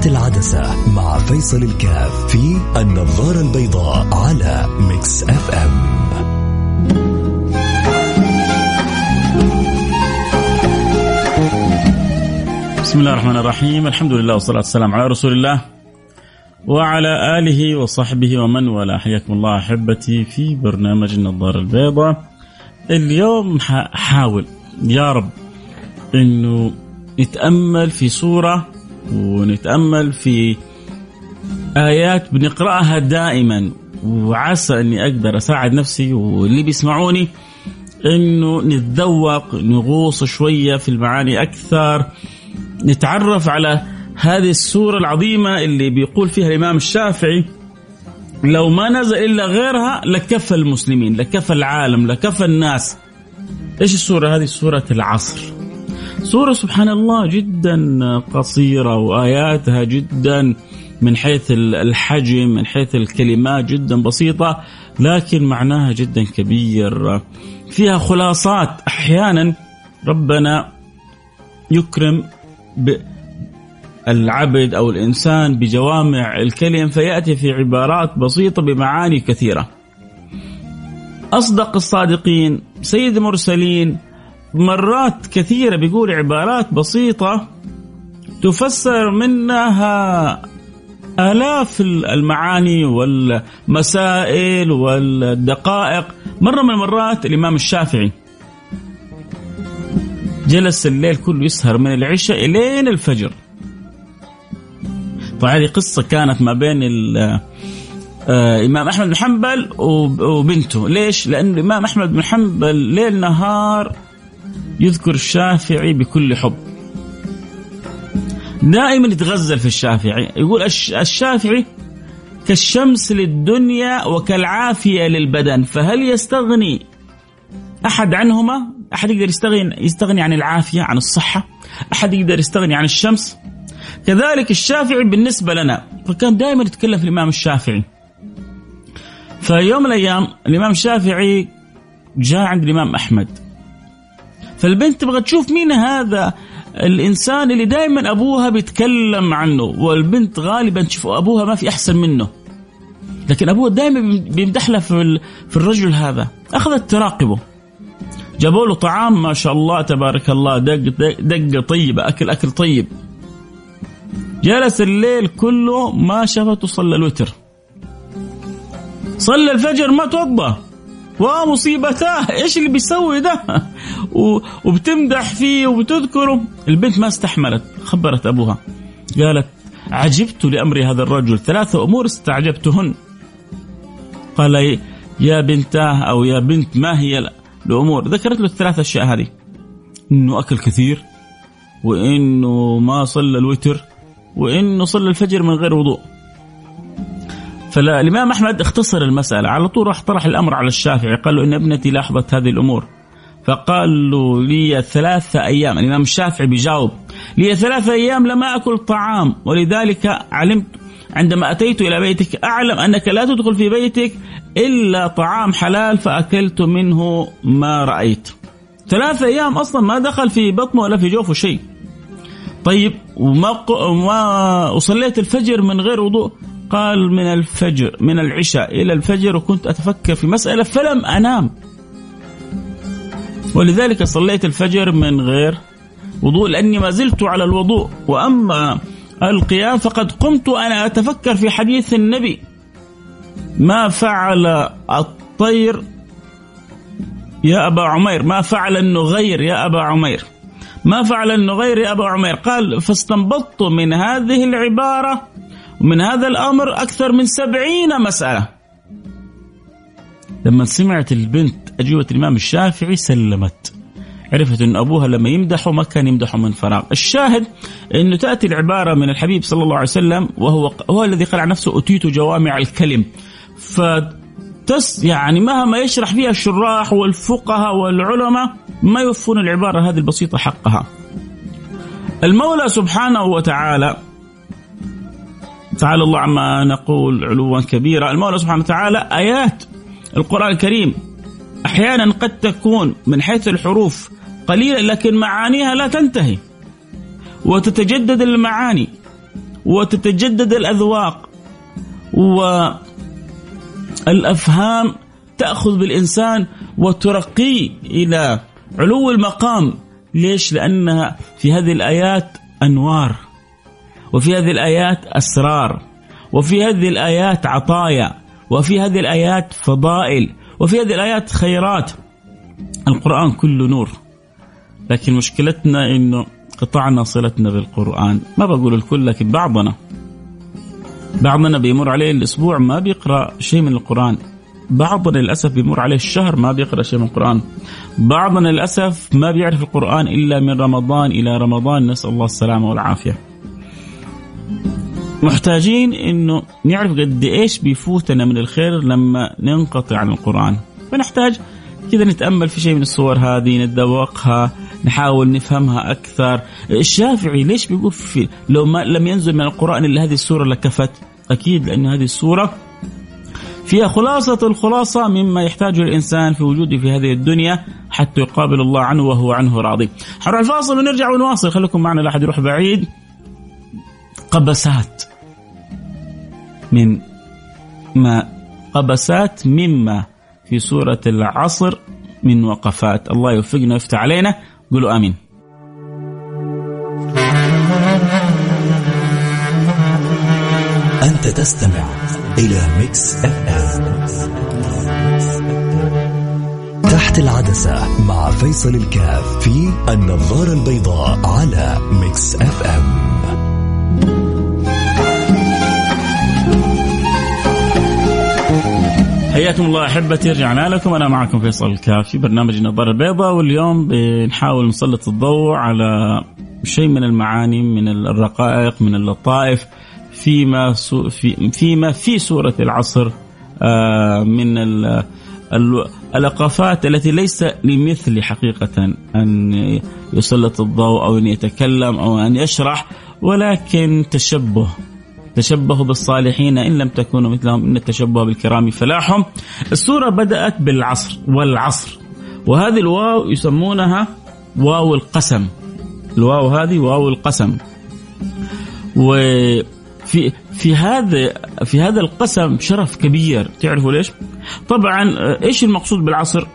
تحت العدسة مع فيصل الكاف في النظارة البيضاء على Mix FM بسم الله الرحمن الرحيم. الحمد لله والصلاة والسلام على رسول الله وعلى آله وصحبه ومن والاه. حياكم الله أحبتي في برنامج النظارة البيضاء. اليوم حاول يا رب أنه نتأمل في سورة ونتأمل في آيات بنقرأها دائما. وعسى أني أقدر أساعد نفسي واللي بيسمعوني أنه نتذوق نغوص شوية في المعاني أكثر نتعرف على هذه السورة العظيمة اللي بيقول فيها الإمام الشافعي لو ما نزل إلا غيرها لكفى المسلمين لكفى العالم لكفى الناس. إيش السورة؟ هذه سورة العصر. سورة سبحان الله جدا قصيرة وآياتها جدا من حيث الحجم من حيث الكلمات جدا بسيطة لكن معناها جدا كبير فيها خلاصات أحيانا ربنا يكرم العبد أو الإنسان بجوامع الكلم فيأتي في عبارات بسيطة بمعاني كثيرة. أصدق الصادقين سيد المرسلين مرات كثيرة بيقول عبارات بسيطة تفسر منها آلاف المعاني والمسائل والدقائق. مرة من المرات الإمام الشافعي جلس الليل كله يسهر من العشاء إلين الفجر. فهذه قصة كانت ما بين الإمام أحمد بن حنبل وبنته. ليش؟ لأن الإمام أحمد بن حنبل ليل نهار يذكر الشافعي بكل حب. دائما يتغزل في الشافعي. يقول الشافعي كالشمس للدنيا وكالعافية للبدن فهل يستغني أحد عنهما؟ أحد يقدر يستغني يستغني عن العافية عن الصحة؟ أحد يقدر يستغني عن الشمس؟ كذلك الشافعي بالنسبة لنا فكان دائما يتكلم في الإمام الشافعي. فيوم من الأيام الإمام الشافعي جاء عند الإمام أحمد. فالبنت تبغى تشوف مين هذا الإنسان اللي دائما أبوها بيتكلم عنه. والبنت غالبا تشوف أبوها ما في أحسن منه. لكن أبوها دائما بيمدح لها في الرجل هذا. أخذت تراقبه. جابوا له طعام ما شاء الله تبارك الله. دق دقة طيبة اكل أكل طيب. جلس الليل كله ما شافته صلى الوتر. صلى الفجر ما توضى ومصيبتاه. إيش اللي بيسوي ده؟ وبتمدح فيه وبتذكره. البنت ما استحملت خبرت أبوها. قالت عجبت لأمر هذا الرجل. ثلاثة أمور استعجبتهن. قال يا بنتاه أو يا بنت ما هي الأمور؟ ذكرت له الثلاث أشياء هذه. إنه أكل كثير وإنه ما صلى الوتر وإنه صلى الفجر من غير وضوء. فالإمام أحمد اختصر المسألة. على طول راح طرح الأمر على الشافعي. قال له إن ابنتي لاحظت هذه الأمور. فقال له لي ثلاثة أيام. الإمام الشافعي بيجاوب. لي ثلاثة أيام لم أكل طعام. ولذلك علمت عندما أتيت إلى بيتك أعلم أنك لا تدخل في بيتك إلا طعام حلال فأكلت منه ما رأيت. ثلاثة أيام أصلا ما دخل في بطنه ولا في جوفه شيء. طيب وما وما وصليت الفجر من غير وضوء؟ قال من الفجر من العشاء إلى الفجر وكنت أتفكر في مسألة فلم أنام. ولذلك صليت الفجر من غير وضوء لأني ما زلت على الوضوء. وأما القيام فقد قمت أنا أتفكر في حديث النبي. ما فعل الطير يا أبا عمير؟ ما فعل النغير يا أبا عمير؟ ما فعل النغير يا أبا عمير؟ قال فاستنبطت من هذه العبارة ومن هذا الأمر أكثر من سبعين مسألة. لما سمعت البنت أجوبة الإمام الشافعي سلمت. عرفت أن أبوها لما يمدحه ما كان يمدحه من فراغ. الشاهد أنه تأتي العبارة من الحبيب صلى الله عليه وسلم وهو هو الذي قال عن نفسه أتيت جوامع الكلم. فتس يعني مهما يشرح فيها الشراح والفقهاء والعلماء ما يوفون العبارة هذه البسيطة حقها. المولى سبحانه وتعالى تعالى الله عما نقول علوا كبيرا. المولى سبحانه وتعالى آيات القرآن الكريم أحيانا قد تكون من حيث الحروف قليلة لكن معانيها لا تنتهي. وتتجدد المعاني وتتجدد الأذواق والأفهام تأخذ بالإنسان وترقيه إلى علو المقام. ليش؟ لأنها في هذه الآيات أنوار. وفي هذه الآيات أسرار وفي هذه الآيات عطايا وفي هذه الآيات فضائل وفي هذه الآيات خيرات. القرآن كله نور. لكن مشكلتنا إنه قطعنا صلتنا بالقرآن. ما بقول الكل لكن بعضنا. بعضنا بيمر عليه الأسبوع ما بيقرأ شيء من القرآن. بعضنا للأسف بيمر عليه الشهر ما بيقرأ شيء من القرآن. بعضنا للأسف ما بيعرف القرآن إلا من رمضان إلى رمضان. نسأل الله السلامة والعافية. محتاجين إنه نعرف قد إيش بيفوتنا من الخير لما ننقطع عن القرآن. فنحتاج كذا نتأمل في شيء من الصور هذه نتذوقها نحاول نفهمها أكثر. الشافعي ليش بيقول في لو ما لم ينزل من القرآن إلا هذه السورة لكفت؟ أكيد لأن هذه السورة فيها خلاصة الخلاصة مما يحتاجه الإنسان في وجوده في هذه الدنيا حتى يقابل الله عنه وهو عنه راضي. حنروح الفاصل ونرجع ونواصل. خليكم معنا لا أحد يروح بعيد. قبسات. من ما قبسات مما في سورة العصر من وقفات. الله يوفقنا ويفتح علينا. قولوا آمين. أنت تستمع إلى Mix FM. تحت العدسة مع فيصل الكاف في النظارة البيضاء على Mix FM. حياكم الله أحبتي رجعنا لكم. أنا معكم فيصل الكاف في برنامج النظاره البيضاء واليوم بنحاول نسلط الضوء على شيء من المعاني من الرقائق من اللطائف فيما في فيما في سورة العصر آه، من الأقافات التي ليس لمثل حقيقة أن يسلط الضوء أو أن يتكلم أو أن يشرح ولكن تشبه. تشبهوا بالصالحين إن لم تكونوا مثلهم إن التشبه بالكرام فلاح السورة بدأت بالعصر والعصر وهذه الواو يسمونها واو القسم. الواو هذه واو القسم. وفي في هذا في هذا القسم شرف كبير. تعرفوا ليش؟ طبعا إيش المقصود بالعصر؟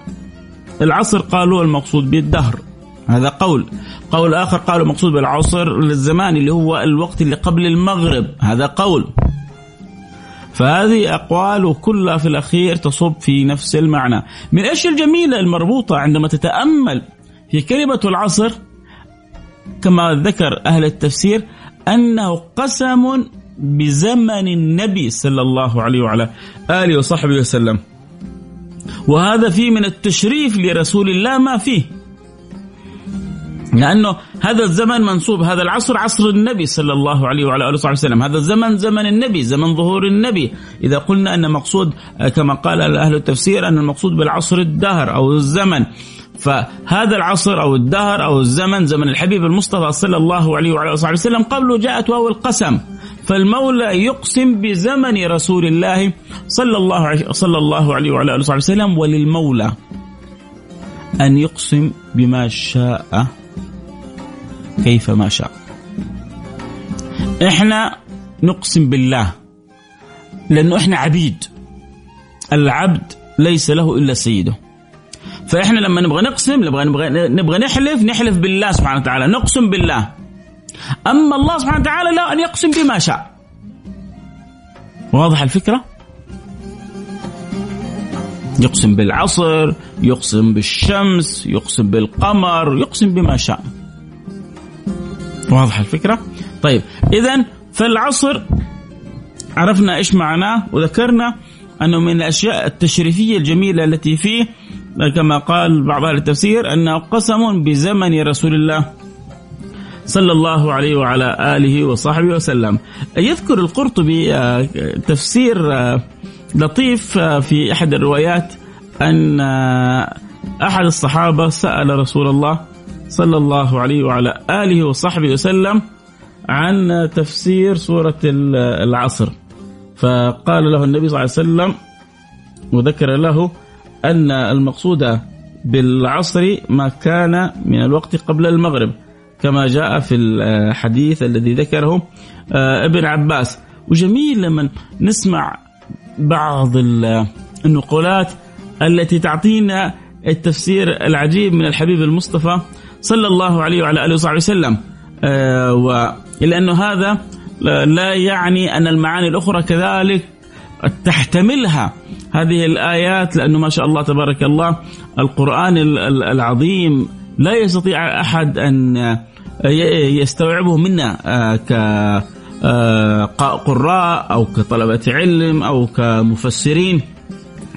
العصر قالوا المقصود بالدهر. هذا قول. قول آخر قالوا مقصود بالعصر الزمان اللي هو الوقت اللي قبل المغرب. هذا قول. فهذه أقوال وكلها في الأخير تصب في نفس المعنى. من الأشياء الجميلة المربوطة عندما تتأمل في كلمة العصر؟ كما ذكر أهل التفسير أنه قسم بزمن النبي صلى الله عليه وعلى آله وصحبه وسلم. وهذا فيه من التشريف لرسول الله ما فيه. لأنه هذا الزمن منصوب هذا العصر عصر النبي صلى الله عليه وعلى آله وصحبه وسلم، هذا الزمن زمن النبي، زمن ظهور النبي، إذا قلنا أن مقصود كما قال أهل التفسير أن المقصود بالعصر الدهر أو الزمن، فهذا العصر أو الدهر أو الزمن زمن الحبيب المصطفى صلى الله عليه وعلى آله وصحبه وسلم قبله جاءت واو القسم، فالمولى يقسم بزمن رسول الله صلى الله عليه صلى الله عليه وعلى آله وصحبه وسلم وللمولى أن يقسم بما شاء كيف ما شاء. إحنا نقسم بالله لأنه إحنا عبيد. العبد ليس له إلا سيده. فإحنا لما نبغى نقسم نبغى نبغى نبغى نحلف نحلف بالله سبحانه وتعالى نقسم بالله. أما الله سبحانه وتعالى لا أن يقسم بما شاء. واضح الفكرة؟ يقسم بالعصر يقسم بالشمس يقسم بالقمر يقسم بما شاء. واضح الفكرة؟ طيب إذا فالعصر عرفنا إيش معناه وذكرنا أنه من الأشياء التشريفية الجميلة التي فيه كما قال بعض أهل التفسير أنه قسم بزمن رسول الله صلى الله عليه وعلى آله وصحبه وسلم يذكر القرطبي آه، تفسير آه، لطيف آه، في أحد الروايات أن أحد الصحابة سأل رسول الله صلى الله عليه وعلى آله وصحبه وسلم عن تفسير سورة العصر. فقال له النبي صلى الله عليه وسلم وذكر له أن المقصود بالعصر ما كان من الوقت قبل المغرب كما جاء في الحديث الذي ذكره آه، ابن عباس. وجميل لما نسمع بعض النقولات التي تعطينا التفسير العجيب من الحبيب المصطفى صلى الله عليه وعلى آله وصحبه وسلم. آه، لأنه هذا لا يعني أن المعاني الأخرى كذلك تحتملها. هذه الآيات لأنه ما شاء الله تبارك الله القرآن العظيم لا يستطيع أحد أن يستوعبه منا آه، كقراء أو كطلبة علم أو كمفسرين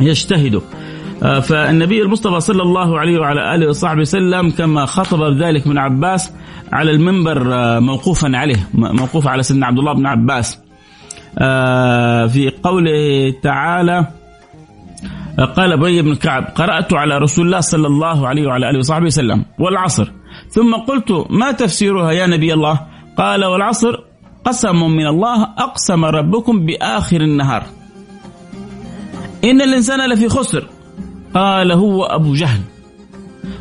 يجتهدوا. آه، فالنبي المصطفى صلى الله عليه وعلى آله وصحبه وسلم كما خطب بذلك من عباس على المنبر آه، موقوفا عليه موقوف على سيدنا عبد الله بن عباس. آه، في قوله تعالى قال أبي بن كعب قرأت على رسول الله صلى الله عليه وعلى آله وصحبه وسلم والعصر. ثم قلت ما تفسيرها يا نبي الله؟ قال والعصر قسم من الله أقسم ربكم بآخر النهار. إن الإنسان لفي خسر. قال هو أبو جهل.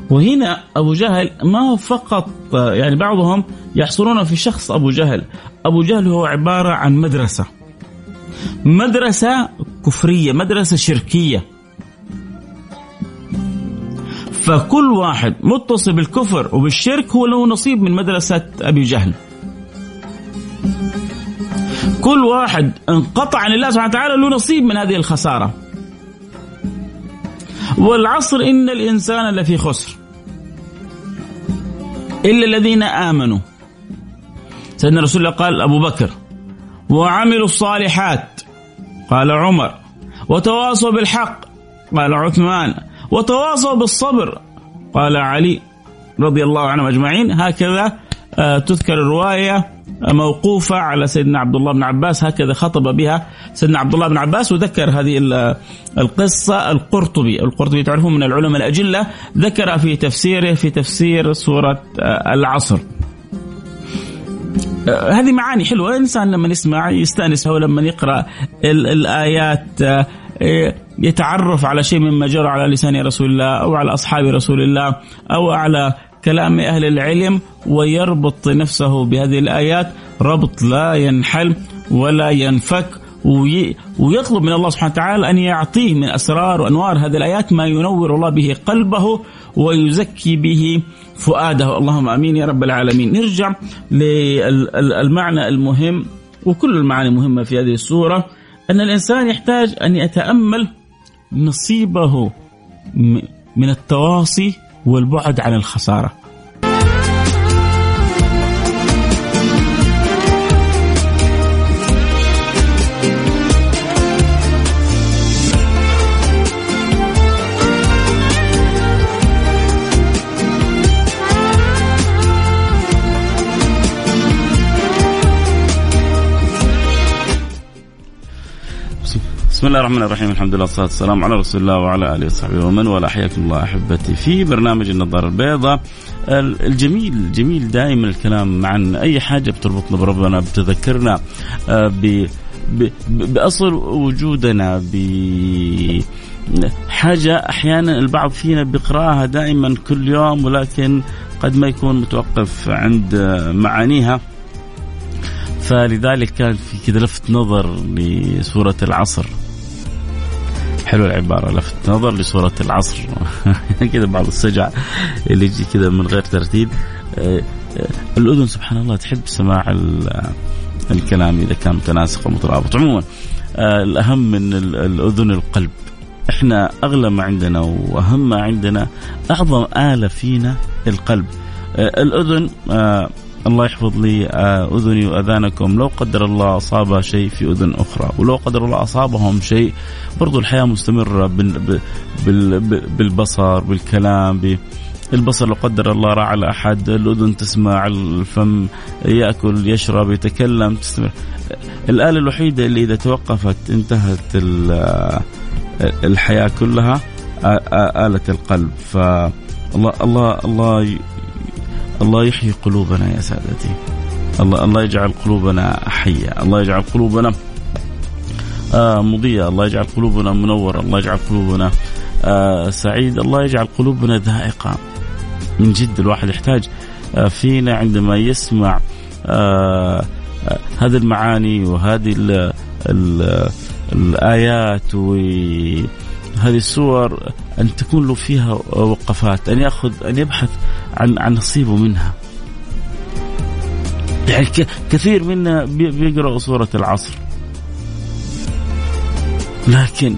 وهنا أبو جهل ما هو فقط يعني بعضهم يحصرون في شخص أبو جهل. أبو جهل هو عبارة عن مدرسة. مدرسة كفرية مدرسة شركية. فكل واحد متصل بالكفر وبالشرك هو له نصيب من مدرسة أبي جهل. كل واحد انقطع عن الله سبحانه وتعالى له نصيب من هذه الخسارة. والعصر إن الإنسان لفي خسر. إلا الذين آمنوا. سيدنا رسول الله قال أبو بكر وعملوا الصالحات. قال عمر وتواصوا بالحق. قال عثمان وتواصوا بالصبر. قال علي رضي الله عنهم أجمعين. هكذا آه، تذكر الرواية. موقوفة على سيدنا عبد الله بن عباس هكذا خطب بها سيدنا عبد الله بن عباس وذكر هذه القصة القرطبي. القرطبي تعرفون من العلماء الأجلة ذكر في تفسيره في تفسير سورة آه، العصر. آه، هذه معاني حلوة الإنسان لما يسمع يستأنس هو لما يقرأ الآيات آه، يتعرف على شيء مما جرى على لسان رسول الله أو على أصحاب رسول الله أو على كلام أهل العلم ويربط نفسه بهذه الآيات. ربط لا ينحل ولا ينفك ويطلب من الله سبحانه وتعالى أن يعطيه من أسرار وأنوار هذه الآيات ما ينور الله به قلبه ويزكي به فؤاده. اللهم آمين يا رب العالمين. نرجع للمعنى المهم وكل المعاني مهمة في هذه السورة. أن الإنسان يحتاج أن يتأمل نصيبه من التواصي والبعد عن الخسارة. بسم الله الرحمن الرحيم. الحمد لله والصلاة والسلام على رسول الله وعلى آله وصحبه ومن والاه. حياكم الله أحبتي. في برنامج النظارة البيضاء الجميل جميل دائما الكلام عن أي حاجة بتربطنا بربنا بتذكرنا آه، ب بأصل وجودنا ب حاجة أحيانا البعض فينا بيقرأها دائما كل يوم ولكن قد ما يكون متوقف عند معانيها. فلذلك كان في كذا لفت نظر لسورة العصر. حلو العبارة لفت نظر لصورة العصر. كذا بعض السجع اللي يجي كذا من غير ترتيب. آه، آه، الأذن سبحان الله تحب سماع الكلام إذا كان متناسق ومترابط. عموما آه، الأهم من الأذن القلب. إحنا أغلى ما عندنا وأهم ما عندنا أعظم آلة فينا القلب. الأذن الله يحفظ لي آه، أذني وأذانكم. لو قدر الله أصاب شيء في أذن أخرى ولو قدر الله أصابهم شيء برضو الحياة مستمرة بالبصر بالكلام البصر لو قدر الله راح على أحد الأذن تسمع الفم يأكل يشرب يتكلم تستمر. الآلة الوحيدة اللي إذا توقفت انتهت الحياة كلها آلة القلب. فالله الله الله الله يحيي قلوبنا يا سادتي. الله الله يجعل قلوبنا حية. الله يجعل قلوبنا آه مضيئة الله يجعل قلوبنا منورة. الله يجعل قلوبنا آه سعيد. الله يجعل قلوبنا ذائقة. من جد الواحد يحتاج فينا عندما يسمع هذه المعاني وهذه ال ال الآيات وهذه السور أن تكون له فيها وقفات أن يأخذ أن يبحث عن عن نصيبه منها. يعني كثير منا بيقرأ سورة العصر. لكن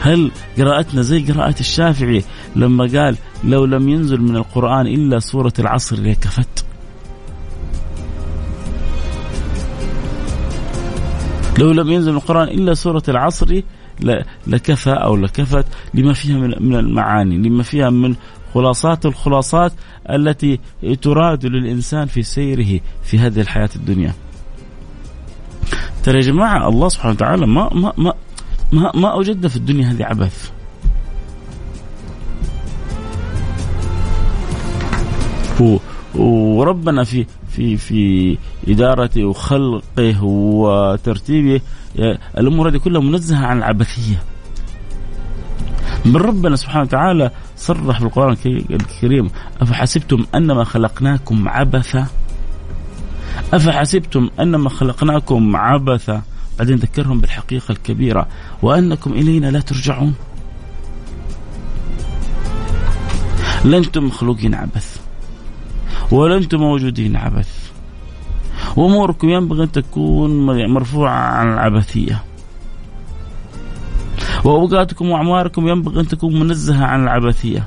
هل قراءتنا زي قراءة الشافعي لما قال لو لم ينزل من القرآن إلا سورة العصر لكفت لو لم ينزل القرآن إلا سورة العصر لكفى أو لكفت لما فيها من المعاني لما فيها من خلاصات الخلاصات التي تراد للإنسان في سيره في هذه الحياة الدنيا. ترى يا جماعة الله سبحانه وتعالى ما ما ما ما, ما أوجدنا في الدنيا هذه عبث. وربنا في في في ادارته وخلقه وترتيبه. الأمور هذه كلها منزهة عن العبثية. بل ربنا سبحانه وتعالى صرح في القرآن الكريم أفحسبتم أنما خلقناكم عبثا؟ أفحسبتم أنما خلقناكم عبثا؟ بعدين ذكرهم بالحقيقة الكبيرة. وأنكم إلينا لا ترجعون. لنتم مخلوقين عبث ولا أنتم موجودين عبث. واموركم ينبغي أن تكون مرفوعة عن العبثية. وأوقاتكم وأعماركم ينبغي أن تكون منزهة عن العبثية.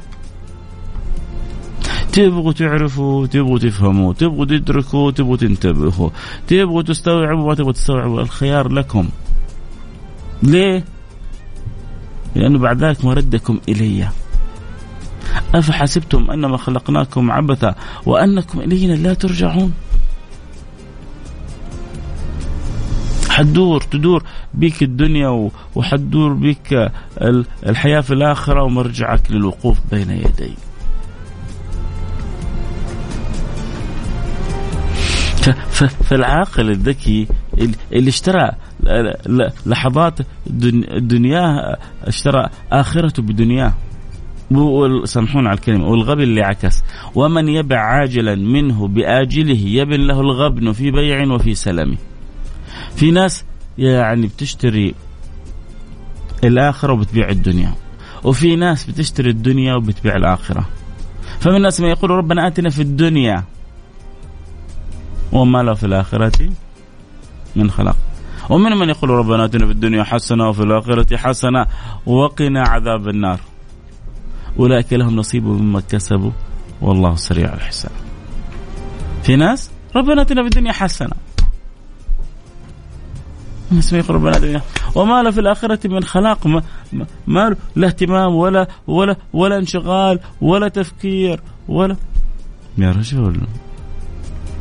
تبغوا تعرفوا تبغوا تفهموا تبغوا تدركوا تبغوا تنتبهوا. تبغوا تستوعبوا ما تبغوا تستوعبوا. الخيار لكم. ليه؟ لأنه بعد ذلك مردكم إلي. أفحسبتم أنما خلقناكم عبثا وأنكم إلينا لا ترجعون؟ حتدور تدور بك الدنيا وحتدور بك الحياة في الآخرة ومرجعك للوقوف بين يدي فالعاقل الذكي اللي اشترى لحظات دنياه اشترى آخرته بدنياه. سامحونا على الكلمة والغبن اللي عكس. ومن يبع عاجلا منه بآجله يبن له الغبن في بيع وفي سلم. في ناس يعني بتشتري الآخرة وبتبيع الدنيا وفي ناس بتشتري الدنيا وبتبيع الآخرة. فمن الناس من يقول ربنا آتنا في الدنيا وما له في الآخرة من خلق ومن من يقول ربنا آتنا في الدنيا حسنة وفي الآخرة حسنة وقنا عذاب النار. أولئك لهم نصيب مما كسبوا والله سريع الحساب. في ناس ربنا اتنا في الدنيا حسنة. ربنا اتنا وما له في الآخرة من خلاق. ما, ما لا اهتمام ولا ولا ولا انشغال ولا تفكير ولا يا رجل.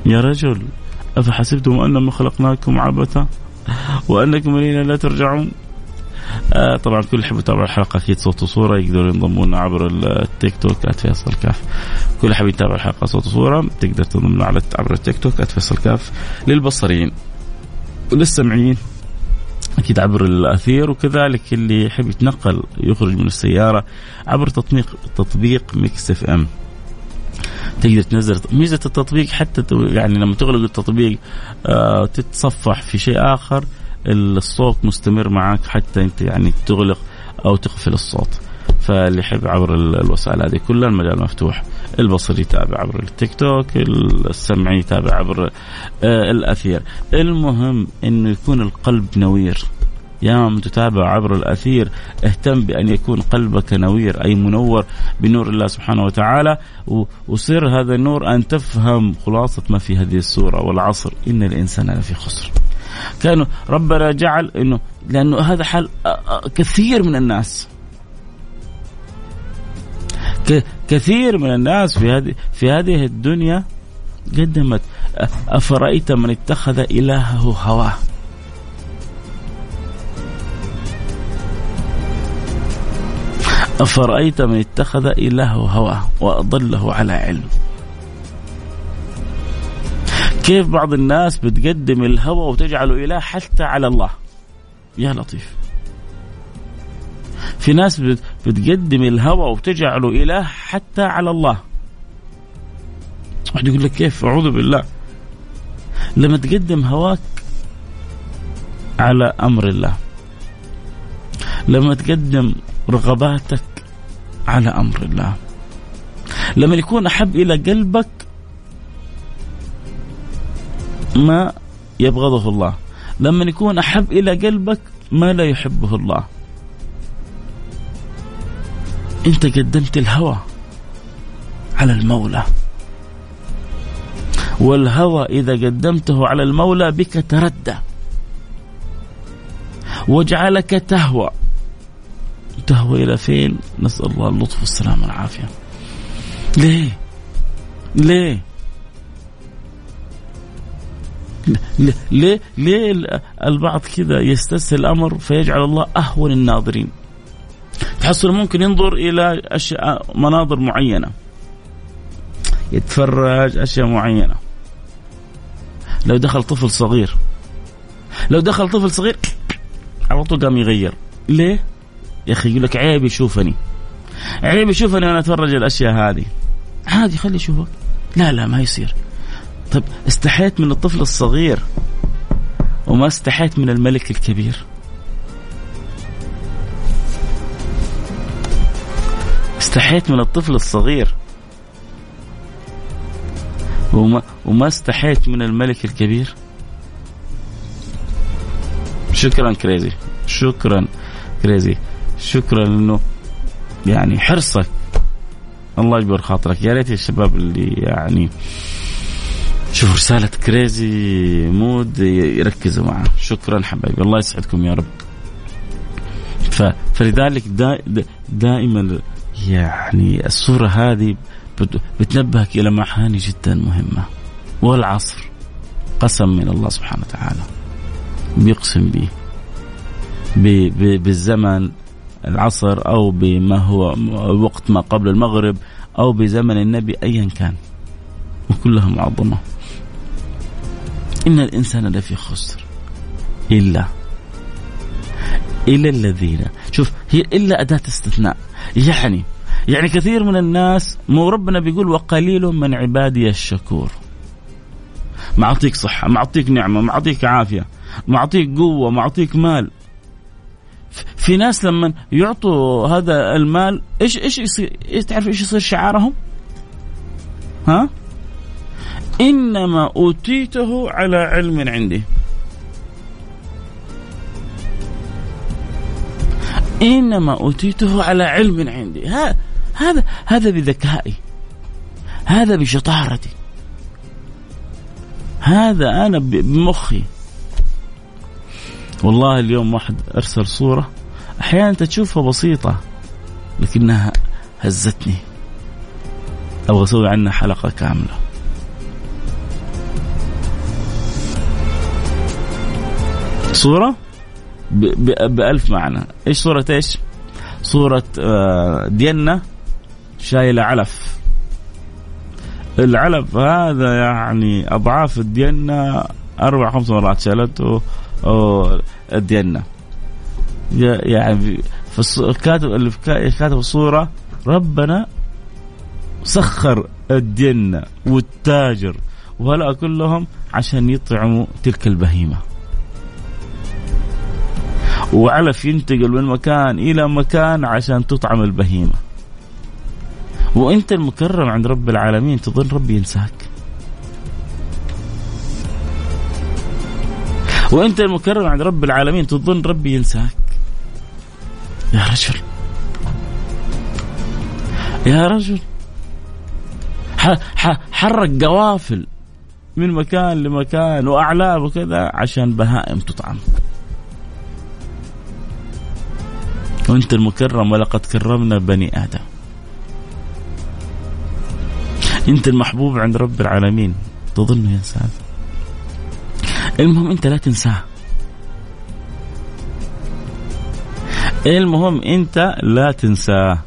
يا رجل أفحسبتم أنما خلقناكم عبثا وأنكم إلينا لا ترجعون؟ آه طبعا كل يحب يتابع الحلقة أكيد صوت وصورة يقدروا ينضمون عبر التيك توك @فيصل كاف كل حاب يتابع الحلقة صوت وصورة تقدر تنضم على عبر التيك توك @فيصل كاف للبصريين وللسمعيين. أكيد عبر الأثير وكذلك اللي يحب يتنقل يخرج من السيارة عبر تطبيق تطبيق Mix FM. تقدر تنزل ميزة التطبيق حتى يعني لما تغلق التطبيق آه تتصفح في شيء آخر الصوت مستمر معك حتى انت يعني تغلق أو تقفل الصوت. فاللي يحب عبر الوسائل هذه كلها المجال مفتوح. البصري يتابع عبر التيك توك السمعي يتابع عبر آه، الأثير. المهم إنه يكون القلب نوير. يا من تتابع عبر الأثير اهتم بأن يكون قلبك نوير أي منور بنور الله سبحانه وتعالى. وسر هذا النور أن تفهم خلاصة ما في هذه السورة والعصر. إن الإنسان لفي خسر. كانوا ربنا جعل إنه لأنه هذا حال كثير من الناس. كثير من الناس في هذه في هذه الدنيا قدمت أفرأيت من اتخذ إلهه هواه؟ أفرأيت من اتخذ إلهه هواه وأضله على علم؟ كيف بعض الناس بتقدم الهوى وتجعله إله حتى على الله؟ يا لطيف. في ناس بتقدم الهوى وتجعله إله حتى على الله. واحد يقول لك كيف؟ أعوذ بالله. لما تقدم هواك على أمر الله. لما تقدم رغباتك على أمر الله. لما يكون أحب إلى قلبك ما يبغضه الله لما يكون أحب إلى قلبك ما لا يحبه الله أنت قدمت الهوى على المولى والهوى إذا قدمته على المولى بك تردى وجعلك تهوى تهوى إلى فين؟ نسأل الله اللطف والسلامة والعافية. ليه؟ ليه؟ ليه ليه البعض كذا يستسهل الأمر فيجعل الله أهون الناظرين. تحصل ممكن ينظر إلى اشياء مناظر معينة. يتفرج أشياء معينة. لو دخل طفل صغير. لو دخل طفل صغير على طول قام يغير. ليه؟ يا أخي يقول لك عيب يشوفني. عيب يشوفني وأنا أتفرج الأشياء هذه. عادي خلي يشوفك. لا لا ما يصير. طيب استحيت من الطفل الصغير وما استحيت من الملك الكبير. استحيت من الطفل الصغير وما وما استحيت من الملك الكبير. شكرا Crazy. شكرا Crazy. شكرا انه يعني حرصك. الله يجبر خاطرك. يا ريت الشباب اللي يعني شوفوا رسالة Crazy Mood يركزوا معه. شكرا حبايبي. الله يسعدكم يا رب. فلذلك دائما يعني الصورة هذه بتنبهك إلى معاني جدا مهمة. والعصر قسم من الله سبحانه وتعالى بيقسم به. بالزمن العصر أو بما هو وقت ما قبل المغرب أو بزمن النبي أيا كان. وكلها معظمة إن الإنسان لفي خسر. إلا. إلا الذين. شوف هي إلا أداة استثناء. يعني يعني كثير من الناس مو ربنا بيقول وقليل من عبادي الشكور. معطيك صحة معطيك نعمة معطيك عافية معطيك قوة معطيك مال. في ناس لما يعطوا هذا المال إيش إيش يصير؟ تعرف إيش يصير شعارهم؟ ها؟ إنما أوتيته على علم عندي. إنما أوتيته على علم عندي، هذا هذا هذا بذكائي. هذا بشطارتي. هذا أنا بمخي. والله اليوم واحد أرسل صورة أحيانا تشوفها بسيطة لكنها هزتني أبغى أسوي عنها حلقة كاملة صورة؟ بألف معنى. إيش صورة إيش؟ صورة آه، دينا شايلة علف. العلف هذا يعني أضعاف الدينا أربع خمس مرات شالته الدينا يعني الكاتب اللي كاتب الصورة ربنا سخر الدينا والتاجر وهؤلاء كلهم عشان يطعموا تلك البهيمة. وعلف ينتقل من مكان إلى مكان عشان تطعم البهيمة. وأنت المكرم عند رب العالمين تظن ربي ينساك. وأنت المكرم عند رب العالمين تظن ربي ينساك. يا رجل. يا رجل. حرك قوافل من مكان لمكان واعلام وكذا عشان بهائم تطعم وانت المكرم ولقد كرمنا بني آدم. أنت المحبوب عند رب العالمين. تظن ينسى المهم أنت لا تنساه. المهم أنت لا تنساه.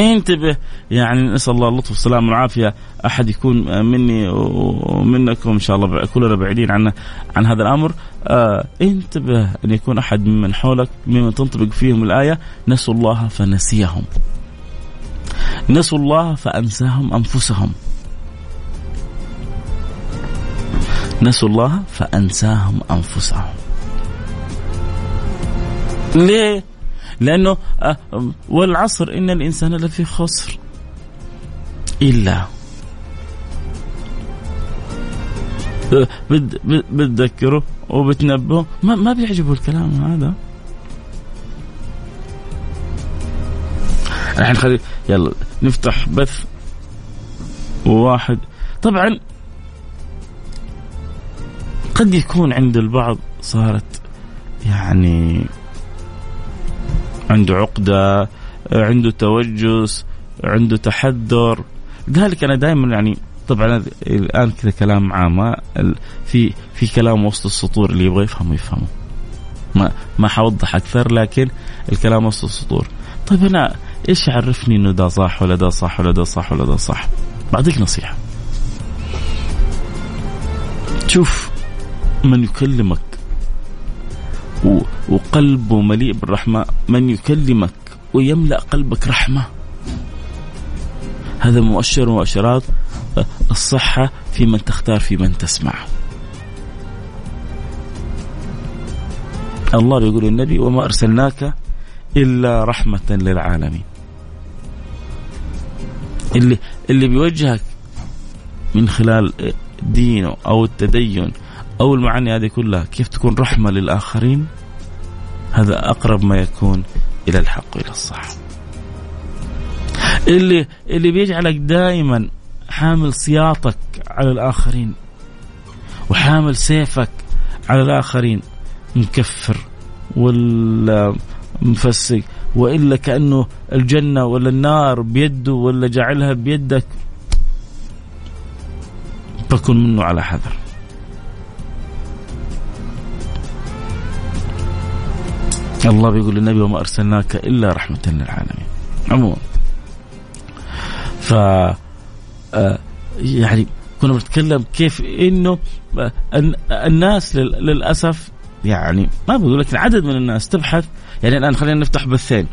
انتبه يعني نسأل الله اللطف والسلام والعافية. أحد يكون مني ومنكم إن شاء الله كلنا بعيدين عن عن هذا الأمر. آه انتبه أن يكون أحد ممن حولك ممن تنطبق فيهم الآية نسوا الله فنسيهم. نسوا الله فأنساهم أنفسهم. نسوا الله فأنساهم أنفسهم. ليه؟ لأنه آه، والعصر إن الإنسان لفي خسر إلا بتذكره وبتنبهه. ما, ما بيعجبه الكلام هذا. الحين خلي يلا نفتح بث وواحد طبعا قد يكون عند البعض صارت يعني عنده عقدة عنده توجس عنده تحذر. لذلك أنا دائما يعني طبعا الآن كذا كلام عام في في كلام وسط السطور اللي يبغى يفهمه يفهمه. ما ما حوضح أكثر لكن الكلام وسط السطور. طيب أنا إيش يعرفني إنه ده صح ولا ده صح ولا ده صح ولا ده صح؟ بعطيك نصيحة. شوف من يكلمك وقلبه مليء بالرحمة من يكلمك ويملأ قلبك رحمة. هذا مؤشر مؤشرات الصحة في من تختار في من تسمع. الله بيقول النبي وما أرسلناك إلا رحمة للعالمين. اللي اللي بيوجهك من خلال دينه أو التدين أو المعاني هذه كلها كيف تكون رحمة للآخرين؟ هذا أقرب ما يكون إلى الحق وإلى الصح اللي اللي بيجعلك دائما حامل سياطك على الآخرين وحامل سيفك على الآخرين. مكفر ولا مفسق وإلا كأنه الجنة ولا النار بيده ولا جعلها بيدك. فكن منه على حذر. الله بيقول للنبي وما أرسلناك إلا رحمة للعالمين. عموما. ف يعني كنا بنتكلم كيف إنه آه، الناس للأسف يعني ما بقول لك عدد من الناس تبحث. يعني الآن خلينا نفتح بثين.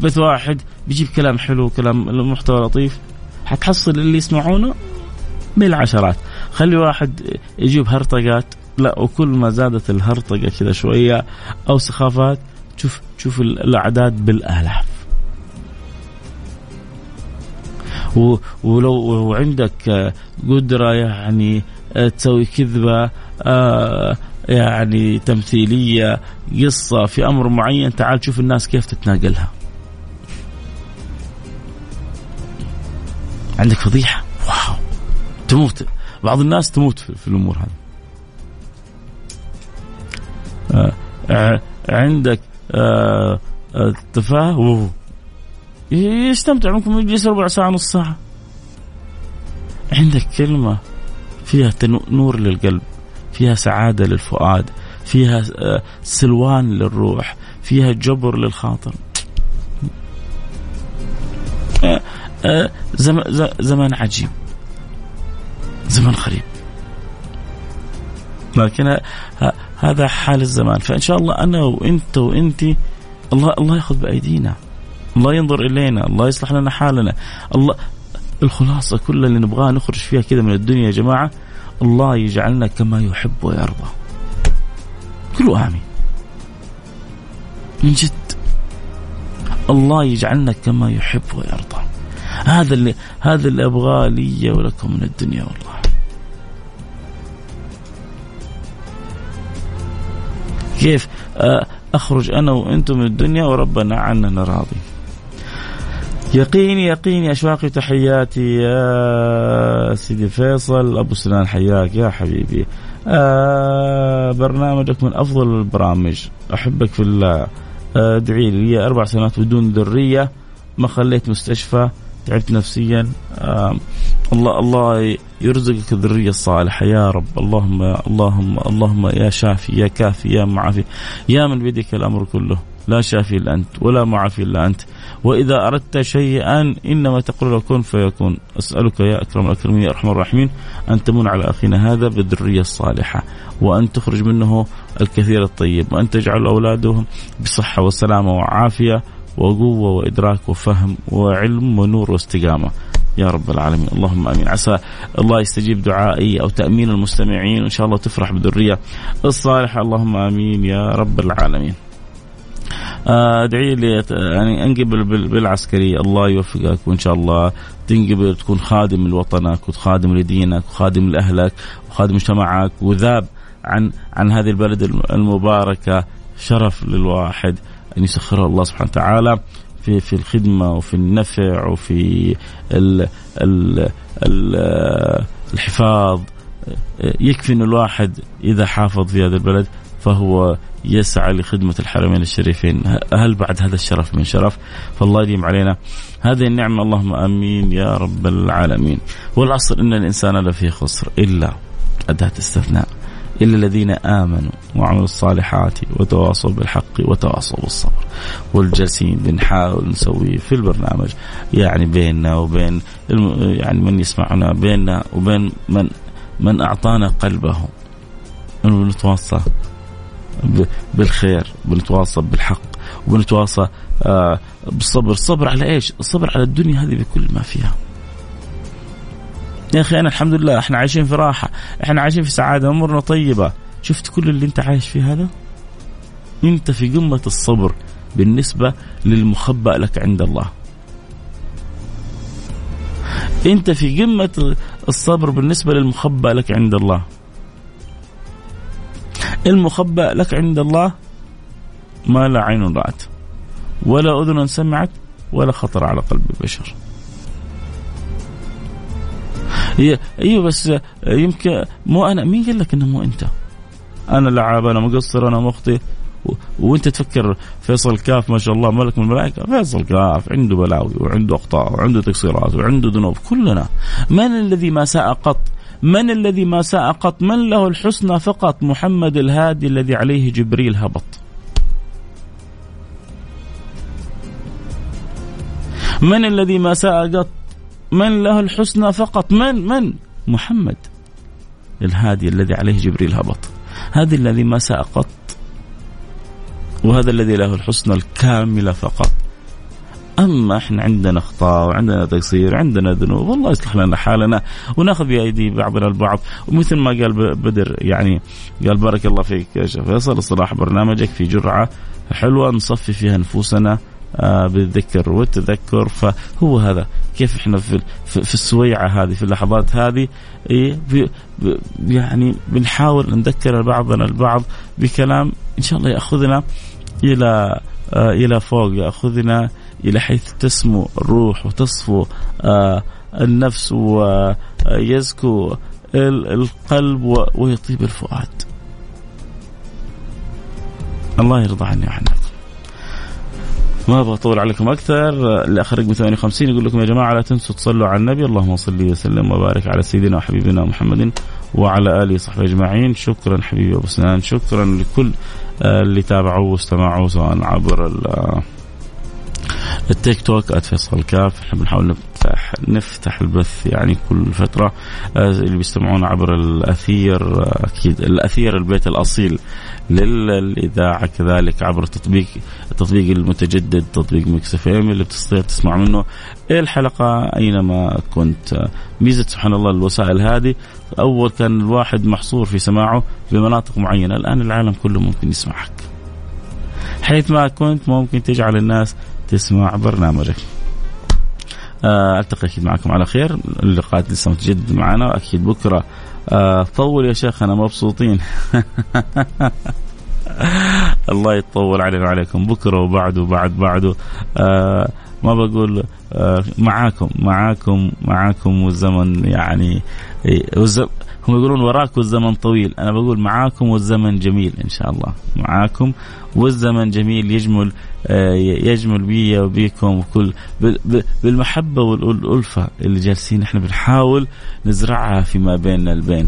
بث واحد بيجيب كلام حلو كلام محتوى لطيف. حتحصل اللي يسمعونه بالعشرات. خلي واحد يجيب هرطقات. لا وكل ما زادت الهرطقة كذا شوية أو سخافات شوف شوف الأعداد بالالاف ولو عندك قدرة يعني تسوي كذبة آه، يعني تمثيلية قصة في أمر معين تعال شوف الناس كيف تتناقلها. عندك فضيحة؟ واو. تموت. بعض الناس تموت في, الأمور هذه. آه, آه، عندك آه آه تفاهة؟ يستمتع ممكن يجلس ربع ساعة نص ساعة. عندك كلمة فيها نور للقلب فيها سعادة للفؤاد فيها آه، سلوان للروح فيها جبر للخاطر. آه، آه، زمان عجيب زمان غريب لكن هذا حال الزمان. فإن شاء الله أنا وإنت وانت الله الله يأخذ بأيدينا. الله ينظر إلينا الله يصلح لنا حالنا. الله الخلاصة كلها اللي نبغاها نخرج فيها كذا من الدنيا يا جماعة الله يجعلنا كما يحب ويرضى. كلوا آمين. من جد. الله يجعلنا كما يحب ويرضى. هذا اللي هذا اللي أبغاه لي ولكم من الدنيا والله. كيف؟ آه، أخرج أنا وأنتم من الدنيا وربنا عننا راضي. يقيني يقيني أشواقي تحياتي يا سيدي فيصل أبو سنان حياك يا حبيبي. آه برنامجك من أفضل البرامج. أحبك في الله. آه، ادعي لي أربع سنوات بدون ذرية. ما خليت مستشفى تعبت نفسيا. آه الله الله يرزقك الذرية الصالحة. يا رب اللهم اللهم اللهم يا شافي يا كافي يا معافي. يا من بيدك الأمر كله. لا شافي إلا أنت ولا معافي إلا أنت. وإذا أردت شيئا إنما تقول له كن فيكون. أسألك يا أكرم الأكرمين يا أرحم الراحمين أن تمن على أخينا هذا بالذرية الصالحة وأن تخرج منه الكثير الطيب وأن تجعل اولادهم بصحة وسلامة وعافية وقوة وإدراك وفهم وعلم ونور واستقامة. يا رب العالمين. اللهم آمين. عسى الله يستجيب دعائي أو تأمين المستمعين وإن شاء الله تفرح بالذرية الصالحة. اللهم آمين يا رب العالمين. ادعي لي يعني انقبل بالعسكرية. الله يوفقك وإن شاء الله تنقبل تكون خادم لوطنك وخادم لدينك وخادم لأهلك وخادم مجتمعك. وذاب عن عن هذه البلد المباركة. شرف للواحد أن يسخره الله سبحانه وتعالى في في الخدمة وفي النفع وفي ال ال ال الحفاظ. يكفي إن الواحد إذا حافظ في هذا البلد فهو يسعى لخدمة الحرمين الشريفين. هل بعد هذا الشرف من شرف؟ فالله يديم علينا. هذه النعمة اللهم أمين يا رب العالمين. والأصل إن الإنسان لفي خسر إلا أداة استثناء. إلا الذين آمنوا وعملوا الصالحات وتواصوا بالحق وتواصوا بالصبر. والجالسين بنحاول نسوي في البرنامج. يعني بيننا وبين يعني من يسمعنا بيننا وبين من من أعطانا قلبه. نتواصى بالخير بنتواصى بالحق وبنتواصى آه، بالصبر. الصبر على إيش؟ الصبر على الدنيا هذه بكل ما فيها. يا أخي أنا الحمد لله إحنا عايشين في راحة إحنا عايشين في سعادة أمورنا طيبة. شفت كل اللي أنت عايش فيه هذا؟ أنت في قمة الصبر بالنسبة للمخبأ لك عند الله. أنت في قمة الصبر بالنسبة للمخبأ لك عند الله. المخبأ لك عند الله ما لا عين رأت ولا أذن سمعت ولا خطر على قلب بشر أيوه بس يمكن مو أنا مين قال لك إنه مو أنت؟ أنا لعاب أنا مقصر أنا مخطئ. وأنت تفكر فيصل كاف ما شاء الله ملك من الملائكة فيصل كاف عنده بلاوي وعنده أخطاء وعنده تقصيرات وعنده ذنوب كلنا من الذي ما ساء قط من الذي ما ساء قط؟ من له الحسنى فقط؟ محمد الهادي الذي عليه جبريل هبط. من الذي ما ساء قط؟ من له الحسنى فقط؟ من؟ من؟ محمد الهادي الذي عليه جبريل هبط. هذا الذي ما ساء قط وهذا الذي له الحسنى الكاملة فقط. أما إحنا عندنا اخطاء وعندنا تقصير وعندنا ذنوب والله يصلح لنا حالنا وناخذ بأيدي بعضنا البعض. ومثل ما قال بدر يعني قال بارك الله فيك يا شيخ فيصل الصراحه برنامجك في جرعة حلوة نصفي فيها نفوسنا آه بالذكر والتذكر. فهو هذا كيف إحنا في في السويعة هذه في اللحظات هذه إيه يعني بنحاول نذكر بعضنا البعض بكلام إن شاء الله يأخذنا إلى آه إلى فوق يأخذنا إلى حيث تسمو الروح وتصفو آه النفس ويزكو القلب ويطيب الفؤاد. الله يرضى عني وعنكم. ما أبغى أطول عليكم أكثر الاخ رقم 58 يقول لكم يا جماعة لا تنسوا تصلوا على النبي اللهم صل وسلم وبارك على سيدنا وحبيبنا محمد وعلى آله وصحبه أجمعين شكرا حبيبي أبو سنان شكرا لكل اللي تابعوا واستمعوا سواء عبر التيك توك @فيصل كاف. إحنا بنحاول نفتح نفتح البث يعني كل فترة. آه، اللي بيستمعون عبر الأثير آه، أكيد الأثير البيت الأصيل للإذاعة كذلك عبر التطبيق التطبيق المتجدد تطبيق Mix FM اللي بتستطيع تسمع منه الحلقة أينما كنت. ميزة سبحان الله الوسائل هذه. أول كان الواحد محصور في سماعه بمناطق معينة. الآن العالم كله ممكن يسمعك. حيث ما كنت ممكن تجعل الناس تسمع برنامجك. آه، ألتقي أكيد معكم على خير. اللقاءات لسه متجدد معنا أكيد بكرة. آه، طول يا شيخ أنا مبسوطين. الله يطول علينا وعليكم. بكرة وبعده وبعد بعده. آه ما بقول معاكم معاكم معاكم والزمن يعني والزمن هم يقولون وراك والزمن طويل. أنا بقول معاكم والزمن جميل إن شاء الله. معاكم والزمن جميل يجمل آه، يجمل بي وبيكم وكل. بالمحبة والألفة اللي جالسين إحنا بنحاول نزرعها فيما بيننا البين.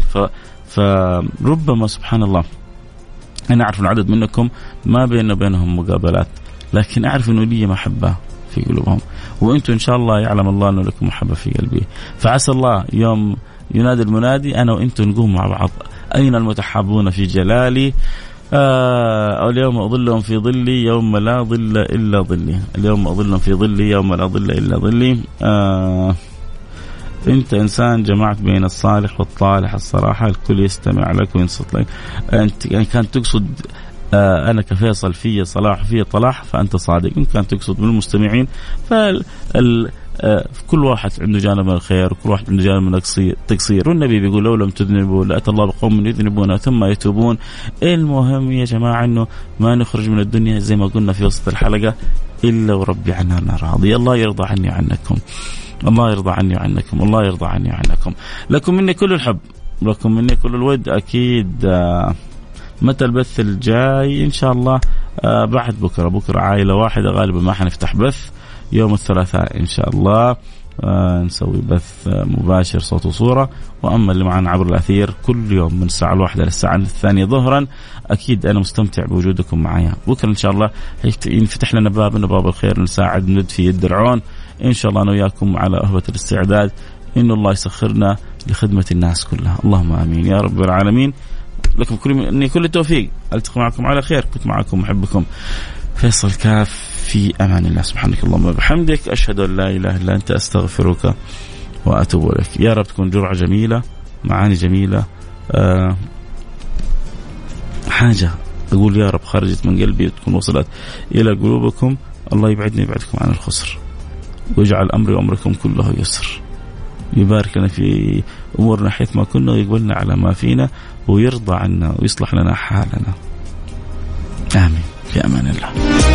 فربما سبحان الله أنا أعرف إن عدد منكم ما بيننا وبينهم مقابلات لكن أعرف إنه لي محبة في قلوبهم. وأنتم إن شاء الله يعلم الله إنه لكم محبة في قلبي. فعسى الله يوم ينادي المنادي أنا وأنتم نقوم مع بعض. أين المتحابون في جلالي؟ آه اليوم أظلهم في ظلي يوم لا ظل إلا ظلي. اليوم أظلهم في ظلي يوم لا ظل إلا ظلي. آه أنت إنسان جمعت بين الصالح والطالح. الصراحة الكل يستمع لك وينصت لك. أنت يعني كان تقصد آه أنا كفيصل في صلاح في طلاح فأنت صادق. إن كان تقصد من المستمعين فال كل واحد عنده جانب من الخير وكل واحد عنده جانب من التقصير والنبي بيقول لو لم تذنبوا لأتى الله بقوم يذنبون ثم يتوبون. المهم يا جماعة إنه ما نخرج من الدنيا زي ما قلنا في وسط الحلقة إلا وربي عننا راضي الله يرضى عني وعنكم. الله يرضى عني وعنكم. الله يرضى عني وعنكم. لكم مني كل الحب. لكم مني كل الود. أكيد آه متى البث الجاي؟ إن شاء الله آه بعد بكرة. بكرة عائلة واحدة غالبا ما حنفتح بث. يوم الثلاثاء إن شاء الله. آه نسوي بث مباشر صوت وصورة. وأما اللي معنا عبر الأثير كل يوم من الساعة الواحدة للساعه الثانية ظهرا أكيد أنا مستمتع بوجودكم معايا. بكرة إن شاء الله ينفتح لنا باب من ابواب الخير نساعد ند في يد العون. إن شاء الله أنا وياكم على اهبه الاستعداد. إن الله يسخرنا لخدمة الناس كلها. اللهم آمين. يا رب العالمين. لكم كل كل التوفيق. ألتقي معكم على خير. كنت معكم محبكم فيصل كاف. في أمان الله. سبحانك اللهم وبحمدك. أشهد أن لا إله إلا أنت. أستغفرك وأتوب إليك. يا رب تكون جرعة جميلة معاني جميلة. أه حاجة أقول يا رب خرجت من قلبي تكون وصلت إلى قلوبكم. الله يبعدني يبعدكم عن الخسر ويجعل أمري وأمركم كله يسر. يبارك لنا في أمورنا حيث ما كنا ويقبلنا على ما فينا ويرضى عنا ويصلح لنا حالنا. آمين. في أمان الله.